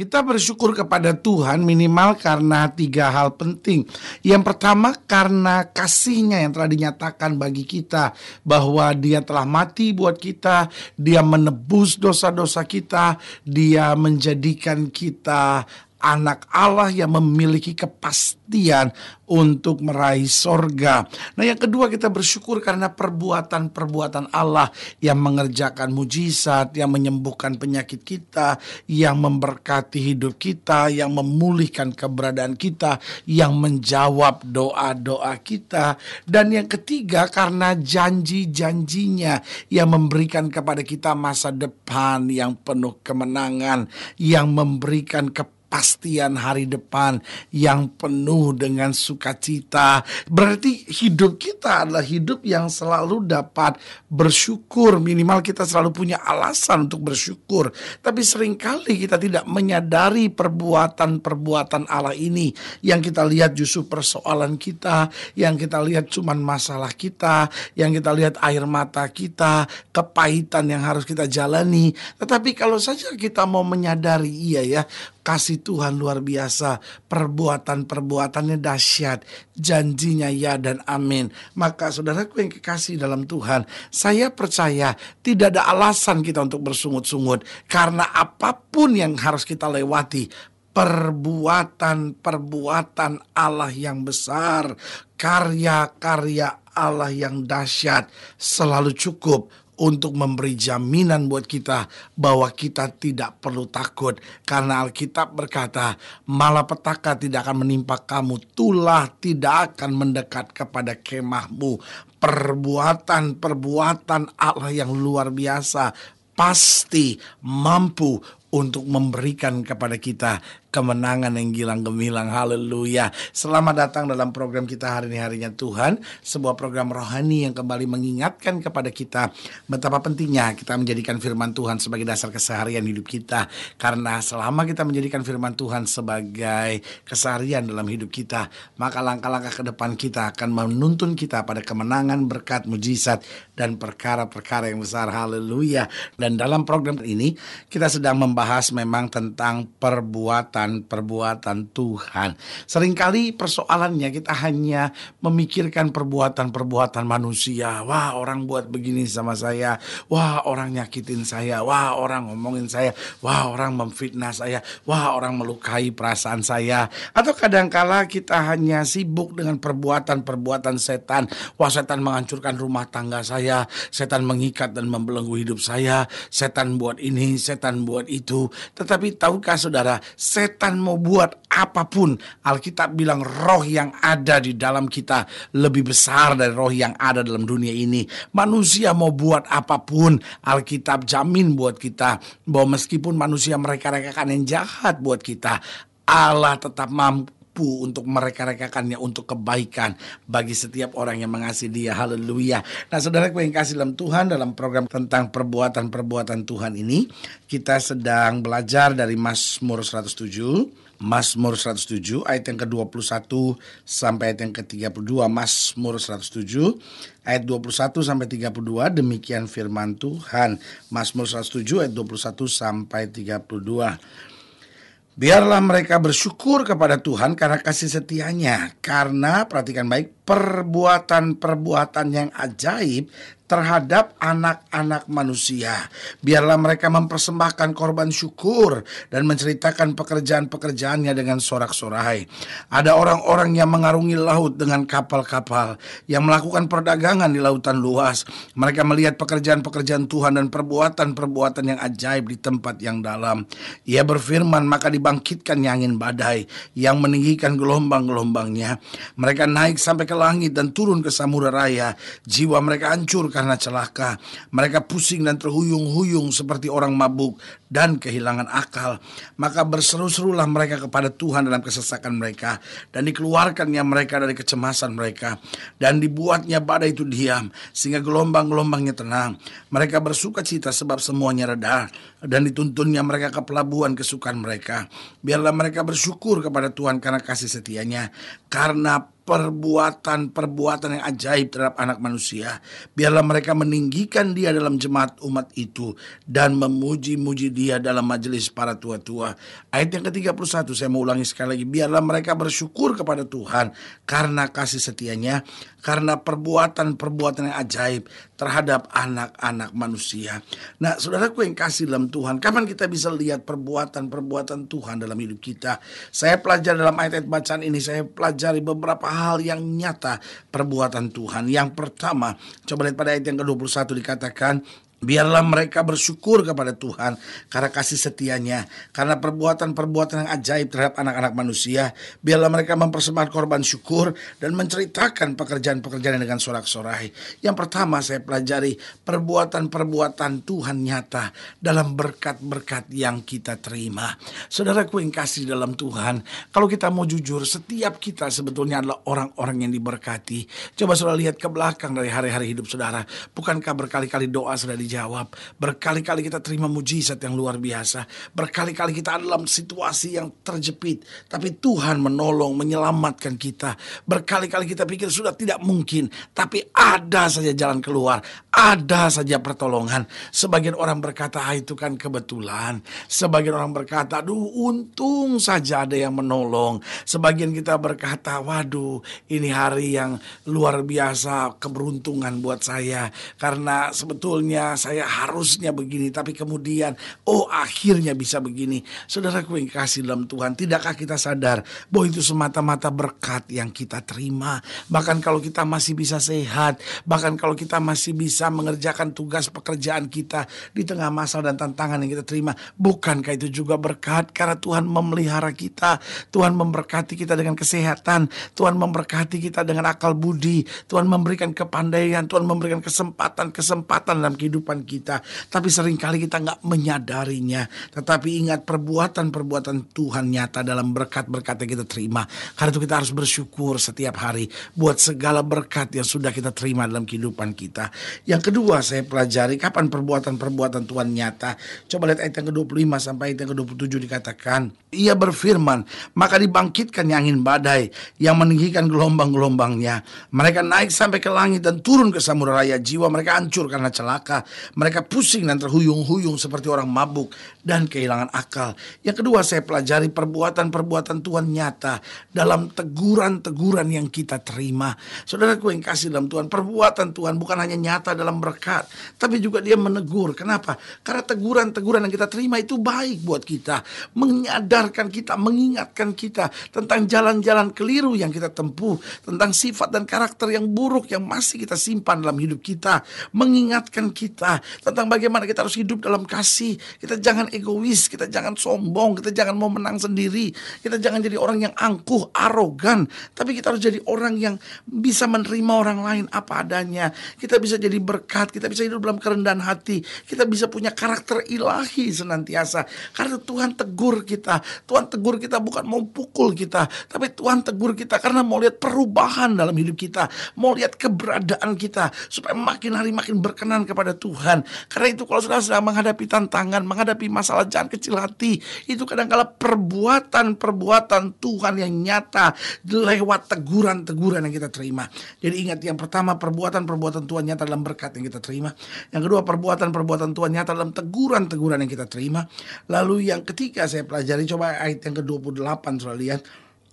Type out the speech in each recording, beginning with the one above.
Kita bersyukur kepada Tuhan minimal karena tiga hal penting. Yang pertama karena kasihnya yang telah dinyatakan bagi kita bahwa dia telah mati buat kita, dia menebus dosa-dosa kita, dia menjadikan kita anak Allah yang memiliki kepastian untuk meraih sorga. Nah yang kedua kita bersyukur karena perbuatan-perbuatan Allah yang mengerjakan mujizat, yang menyembuhkan penyakit kita, yang memberkati hidup kita, yang memulihkan keberadaan kita, yang menjawab doa-doa kita. Dan yang ketiga karena janji-janjinya yang memberikan kepada kita masa depan yang penuh kemenangan, yang memberikan kepastian kepastian hari depan yang penuh dengan sukacita. Berarti hidup kita adalah hidup yang selalu dapat bersyukur. Minimal kita selalu punya alasan untuk bersyukur. Tapi sering kali kita tidak menyadari perbuatan-perbuatan Allah ini. Yang kita lihat justru persoalan kita. Yang kita lihat cuman masalah kita. Yang kita lihat air mata kita. Kepahitan yang harus kita jalani. Tetapi kalau saja kita mau menyadari iya ya kasih Tuhan luar biasa, perbuatan-perbuatannya dahsyat, janjinya ya dan amin. Maka saudaraku yang kekasih dalam Tuhan, saya percaya tidak ada alasan kita untuk bersungut-sungut. Karena apa pun yang harus kita lewati, perbuatan-perbuatan Allah yang besar, karya-karya Allah yang dahsyat selalu cukup untuk memberi jaminan buat kita bahwa kita tidak perlu takut. Karena Alkitab berkata malapetaka tidak akan menimpa kamu tulah tidak akan mendekat kepada kemahmu. Perbuatan-perbuatan Allah yang luar biasa pasti mampu untuk memberikan kepada kita kemenangan yang gilang gemilang. Haleluya. Selamat datang dalam program kita hari ini harinya Tuhan. Sebuah program rohani yang kembali mengingatkan kepada kita betapa pentingnya kita menjadikan firman Tuhan sebagai dasar keseharian hidup kita. Karena selama kita menjadikan firman Tuhan sebagai keseharian dalam hidup kita, maka langkah-langkah ke depan kita akan menuntun kita pada kemenangan, berkat, mujizat, dan perkara-perkara yang besar. Haleluya. Dan dalam program ini kita sedang membahas membahas memang tentang perbuatan-perbuatan Tuhan. Seringkali persoalannya kita hanya memikirkan perbuatan-perbuatan manusia. Wah, orang buat begini sama saya. Wah, orang nyakitin saya. Wah, orang ngomongin saya. Wah, orang memfitnah saya. Wah, orang melukai perasaan saya. Atau kadangkala kita hanya sibuk dengan perbuatan-perbuatan setan. Wah, setan menghancurkan rumah tangga saya. Setan mengikat dan membelenggu hidup saya. Setan buat ini, setan buat itu itu. Tetapi tahukah saudara, setan mau buat apa pun. Alkitab bilang roh yang ada di dalam kita lebih besar dari roh yang ada dalam dunia ini. Manusia mau buat apa pun, Alkitab jamin buat kita bahwa meskipun manusia mereka-rekakan yang jahat buat kita, Allah tetap mampu mampu untuk mereka-rekakannya untuk kebaikan bagi setiap orang yang mengasihi dia. Haleluya. Nah saudara yang kasih dalam Tuhan dalam program tentang perbuatan-perbuatan Tuhan ini kita sedang belajar dari Mazmur 107 Mazmur 107 ayat yang ke-21 sampai ayat yang ke-32 Mazmur 107 ayat 21 sampai 32 demikian firman Tuhan Mazmur 107 ayat 21 sampai 32 Biarlah mereka bersyukur kepada Tuhan karena kasih setianya. Karena, perhatikan baik, perbuatan-perbuatan yang ajaib terhadap anak-anak manusia. Biarlah mereka mempersembahkan korban syukur dan menceritakan pekerjaan-pekerjaannya dengan sorak-sorai. Ada orang-orang yang mengarungi laut dengan kapal-kapal, yang melakukan perdagangan di lautan luas. Mereka melihat pekerjaan-pekerjaan Tuhan dan perbuatan-perbuatan yang ajaib di tempat yang dalam. Ia berfirman, maka dibangkitkan angin badai yang meninggikan gelombang-gelombangnya. Mereka naik sampai ke langit dan turun ke samudera raya. Jiwa mereka hancur karena celaka. Mereka pusing dan terhuyung-huyung seperti orang mabuk dan kehilangan akal. Maka berseru-serulah mereka kepada Tuhan dalam kesesakan mereka. Dan dikeluarkannya mereka dari kecemasan mereka. Dan dibuatnya badai itu diam. Sehingga gelombang-gelombangnya tenang. Mereka bersuka cita sebab semuanya reda. Dan dituntunnya mereka ke pelabuhan kesukaan mereka. Biarlah mereka bersyukur kepada Tuhan karena kasih setianya. Karena perbuatan-perbuatan yang ajaib terhadap anak manusia. Biarlah mereka meninggikan dia dalam jemaat umat itu dan memuji-muji dia dalam majelis para tua-tua. Ayat yang ke-31 saya mau ulangi sekali lagi. Biarlah mereka bersyukur kepada Tuhan karena kasih setianya, karena perbuatan-perbuatan yang ajaib terhadap anak-anak manusia. Nah, saudaraku yang kasih dalam Tuhan, kapan kita bisa lihat perbuatan-perbuatan Tuhan dalam hidup kita? Saya pelajari dalam ayat-ayat bacaan ini, saya pelajari beberapa hal yang nyata perbuatan Tuhan. Yang pertama, coba lihat pada ayat yang ke-21 dikatakan, Biarlah mereka bersyukur kepada Tuhan karena kasih setianya, karena perbuatan-perbuatan yang ajaib terhadap anak-anak manusia. Biarlah mereka mempersembahkan korban syukur dan menceritakan pekerjaan-pekerjaan dengan sorak-sorai. Yang pertama saya pelajari perbuatan-perbuatan Tuhan nyata dalam berkat-berkat yang kita terima. Saudaraku yang kasih dalam Tuhan, kalau kita mau jujur, setiap kita sebetulnya adalah orang-orang yang diberkati. Coba saudara lihat ke belakang dari hari-hari hidup saudara. Bukankah berkali-kali doa di dijawab. Berkali-kali kita terima mujizat yang luar biasa. Berkali-kali kita dalam situasi yang terjepit. Tapi Tuhan menolong, menyelamatkan kita. Berkali-kali kita pikir sudah tidak mungkin. Tapi ada saja jalan keluar. Ada saja pertolongan. Sebagian orang berkata, ah, itu kan kebetulan. Sebagian orang berkata, aduh untung saja ada yang menolong. Sebagian kita berkata, waduh ini hari yang luar biasa keberuntungan buat saya. Karena sebetulnya saya harusnya begini, tapi kemudian, oh akhirnya bisa begini. Saudaraku yang kasih dalam Tuhan, tidakkah kita sadar bahwa itu semata-mata berkat yang kita terima. Bahkan kalau kita masih bisa sehat, bahkan kalau kita masih bisa mengerjakan tugas pekerjaan kita di tengah masalah dan tantangan yang kita terima, bukankah itu juga berkat karena Tuhan memelihara kita, Tuhan memberkati kita dengan kesehatan, Tuhan memberkati kita dengan akal budi, Tuhan memberikan kepandaian, Tuhan memberikan kesempatan-kesempatan dalam kehidupan kehidupan kita. Tapi sering kali kita nggak menyadarinya. Tetapi ingat perbuatan-perbuatan Tuhan nyata dalam berkat-berkat yang kita terima. Karena itu kita harus bersyukur setiap hari buat segala berkat yang sudah kita terima dalam kehidupan kita. Yang kedua saya pelajari kapan perbuatan-perbuatan Tuhan nyata. Coba lihat ayat yang ke-25 sampai ayat yang ke-27 dikatakan. Ia berfirman, maka dibangkitkan angin badai yang meninggikan gelombang-gelombangnya. Mereka naik sampai ke langit dan turun ke samudera raya. Jiwa mereka hancur karena celaka. Mereka pusing dan terhuyung-huyung seperti orang mabuk dan kehilangan akal. Yang kedua saya pelajari perbuatan-perbuatan Tuhan nyata dalam teguran-teguran yang kita terima. Saudaraku yang kasih dalam Tuhan, perbuatan Tuhan bukan hanya nyata dalam berkat, tapi juga dia menegur. Kenapa? Karena teguran-teguran yang kita terima itu baik buat kita. Menyadarkan kita, mengingatkan kita tentang jalan-jalan keliru yang kita tempuh. Tentang sifat dan karakter yang buruk yang masih kita simpan dalam hidup kita. Mengingatkan kita kita tentang bagaimana kita harus hidup dalam kasih. Kita jangan egois, kita jangan sombong, kita jangan mau menang sendiri. Kita jangan jadi orang yang angkuh, arogan, tapi kita harus jadi orang yang bisa menerima orang lain apa adanya. Kita bisa jadi berkat, kita bisa hidup dalam kerendahan hati. Kita bisa punya karakter ilahi senantiasa. Karena Tuhan tegur kita. Tuhan tegur kita bukan mau pukul kita, tapi Tuhan tegur kita karena mau lihat perubahan dalam hidup kita, mau lihat keberadaan kita supaya makin hari makin berkenan kepada Tuhan. Tuhan. Karena itu kalau saudara sedang menghadapi tantangan, menghadapi masalah jangan kecil hati. Itu kadang-kala perbuatan-perbuatan Tuhan yang nyata lewat teguran-teguran yang kita terima. Jadi ingat yang pertama perbuatan-perbuatan Tuhan nyata dalam berkat yang kita terima. Yang kedua perbuatan-perbuatan Tuhan nyata dalam teguran-teguran yang kita terima. Lalu yang ketiga saya pelajari coba ayat yang ke-28 saudara lihat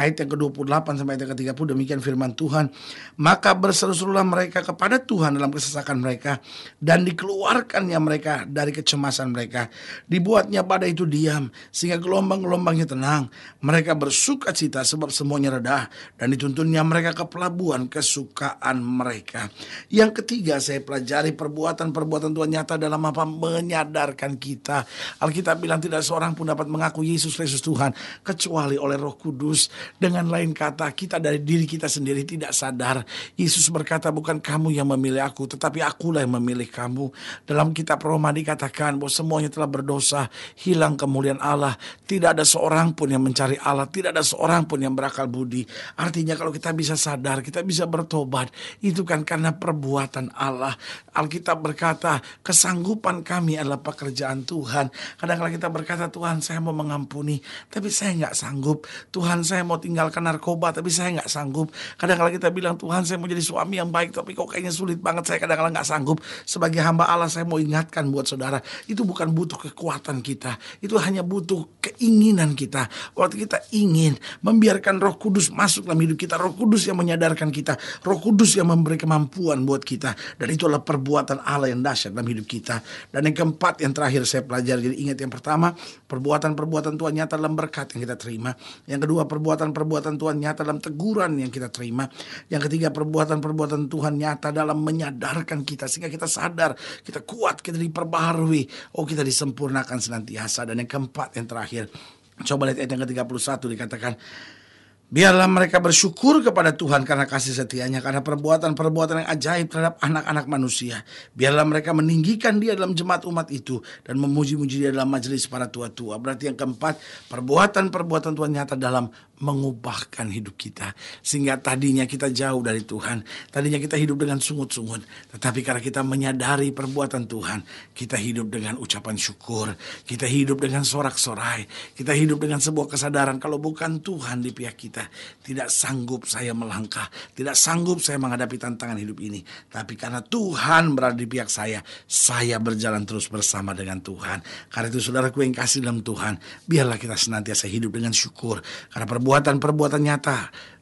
ayat yang ke-28 sampai ayat yang ke-30 demikian firman Tuhan. Maka berseru-serulah mereka kepada Tuhan dalam kesesakan mereka dan dikeluarkannya mereka dari kecemasan mereka. Dibuatnya pada itu diam sehingga gelombang-gelombangnya tenang. Mereka bersuka cita sebab semuanya reda dan dituntunnya mereka ke pelabuhan kesukaan mereka. Yang ketiga saya pelajari perbuatan-perbuatan Tuhan nyata dalam apa menyadarkan kita. Alkitab bilang tidak seorang pun dapat mengaku Yesus Kristus Tuhan kecuali oleh Roh Kudus dengan lain kata, kita dari diri kita sendiri tidak sadar. Yesus berkata, bukan kamu yang memilih aku, tetapi akulah yang memilih kamu. Dalam kitab Roma dikatakan bahwa semuanya telah berdosa, hilang kemuliaan Allah. Tidak ada seorang pun yang mencari Allah, tidak ada seorang pun yang berakal budi. Artinya kalau kita bisa sadar, kita bisa bertobat, itu kan karena perbuatan Allah. Alkitab berkata, kesanggupan kami adalah pekerjaan Tuhan. Kadang-kadang kita berkata, Tuhan saya mau mengampuni, tapi saya nggak sanggup. Tuhan saya mau tinggalkan narkoba tapi saya nggak sanggup. Kadang-kadang kita bilang Tuhan saya mau jadi suami yang baik tapi kok kayaknya sulit banget saya kadang-kadang nggak sanggup. Sebagai hamba Allah saya mau ingatkan buat saudara itu bukan butuh kekuatan kita, itu hanya butuh keinginan kita. Waktu kita ingin membiarkan Roh Kudus masuk dalam hidup kita, Roh Kudus yang menyadarkan kita, Roh Kudus yang memberi kemampuan buat kita dan itu adalah perbuatan Allah yang dahsyat dalam hidup kita. Dan yang keempat yang terakhir saya pelajari jadi ingat yang pertama perbuatan-perbuatan Tuhan nyata dalam berkat yang kita terima. Yang kedua perbuatan perbuatan-perbuatan Tuhan nyata dalam teguran yang kita terima. Yang ketiga perbuatan-perbuatan Tuhan nyata dalam menyadarkan kita sehingga kita sadar, kita kuat, kita diperbaharui, oh kita disempurnakan senantiasa. Dan yang keempat, yang terakhir, coba lihat ayat yang ke-31 dikatakan Biarlah mereka bersyukur kepada Tuhan karena kasih setianya, karena perbuatan-perbuatan yang ajaib terhadap anak-anak manusia. Biarlah mereka meninggikan dia dalam jemaat umat itu dan memuji-muji dia dalam majelis para tua-tua. Berarti yang keempat, perbuatan-perbuatan Tuhan nyata dalam mengubahkan hidup kita. Sehingga tadinya kita jauh dari Tuhan. Tadinya kita hidup dengan sungut-sungut. Tetapi karena kita menyadari perbuatan Tuhan, kita hidup dengan ucapan syukur. Kita hidup dengan sorak-sorai. Kita hidup dengan sebuah kesadaran kalau bukan Tuhan di pihak kita. Tidak sanggup saya melangkah. Tidak sanggup saya menghadapi tantangan hidup ini. Tapi karena Tuhan berada di pihak saya, saya berjalan terus bersama dengan Tuhan. Karena itu saudaraku yang kasih dalam Tuhan, biarlah kita senantiasa hidup dengan syukur. Karena perbuatan perbuatan-perbuatan nyata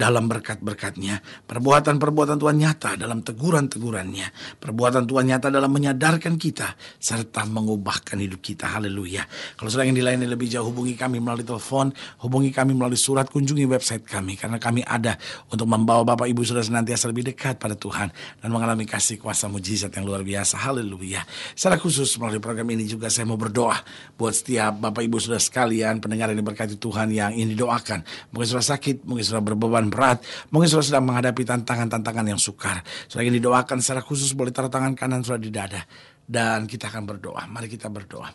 dalam berkat-berkatnya. Perbuatan-perbuatan Tuhan nyata dalam teguran-tegurannya. Perbuatan Tuhan nyata dalam menyadarkan kita serta mengubahkan hidup kita. Haleluya. Kalau sudah yang dilayani lebih jauh hubungi kami melalui telepon, hubungi kami melalui surat, kunjungi website kami karena kami ada untuk membawa Bapak Ibu sudah senantiasa lebih dekat pada Tuhan dan mengalami kasih kuasa mujizat yang luar biasa. Haleluya. Secara khusus melalui program ini juga saya mau berdoa buat setiap Bapak Ibu sudah sekalian pendengar yang diberkati Tuhan yang ini doakan. Mungkin sudah sakit, mungkin sudah berbeban berat. Mungkin saudara sedang menghadapi tantangan-tantangan yang sukar. Saudara ingin didoakan secara khusus boleh taruh tangan kanan saudara di dada. Dan kita akan berdoa. Mari kita berdoa.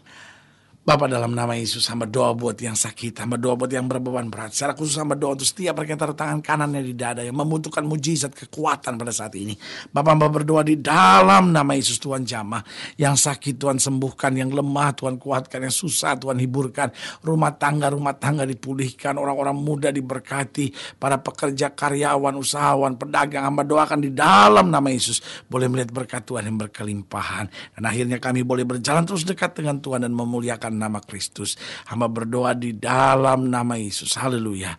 Bapak dalam nama Yesus hamba doa buat yang sakit, hamba doa buat yang berbeban berat. Secara khusus hamba doa untuk setiap mereka taruh tangan kanannya di dada yang membutuhkan mujizat kekuatan pada saat ini. Bapak hamba berdoa di dalam nama Yesus Tuhan jamah. Yang sakit Tuhan sembuhkan, yang lemah Tuhan kuatkan, yang susah Tuhan hiburkan. Rumah tangga, rumah tangga dipulihkan, orang-orang muda diberkati, para pekerja, karyawan, usahawan, pedagang hamba doakan di dalam nama Yesus. Boleh melihat berkat Tuhan yang berkelimpahan. Dan akhirnya kami boleh berjalan terus dekat dengan Tuhan dan memuliakan nama Kristus. Hamba berdoa di dalam nama Yesus. Haleluya.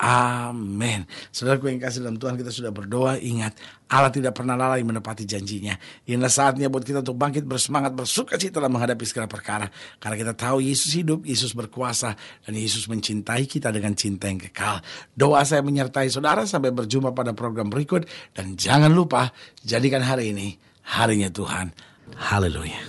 Amin. Saudaraku yang kasih dalam Tuhan kita sudah berdoa. Ingat Allah tidak pernah lalai menepati janjinya. Inilah saatnya buat kita untuk bangkit bersemangat bersuka cita dalam menghadapi segala perkara. Karena kita tahu Yesus hidup, Yesus berkuasa, dan Yesus mencintai kita dengan cinta yang kekal. Doa saya menyertai saudara sampai berjumpa pada program berikut. Dan jangan lupa jadikan hari ini harinya Tuhan. Haleluya.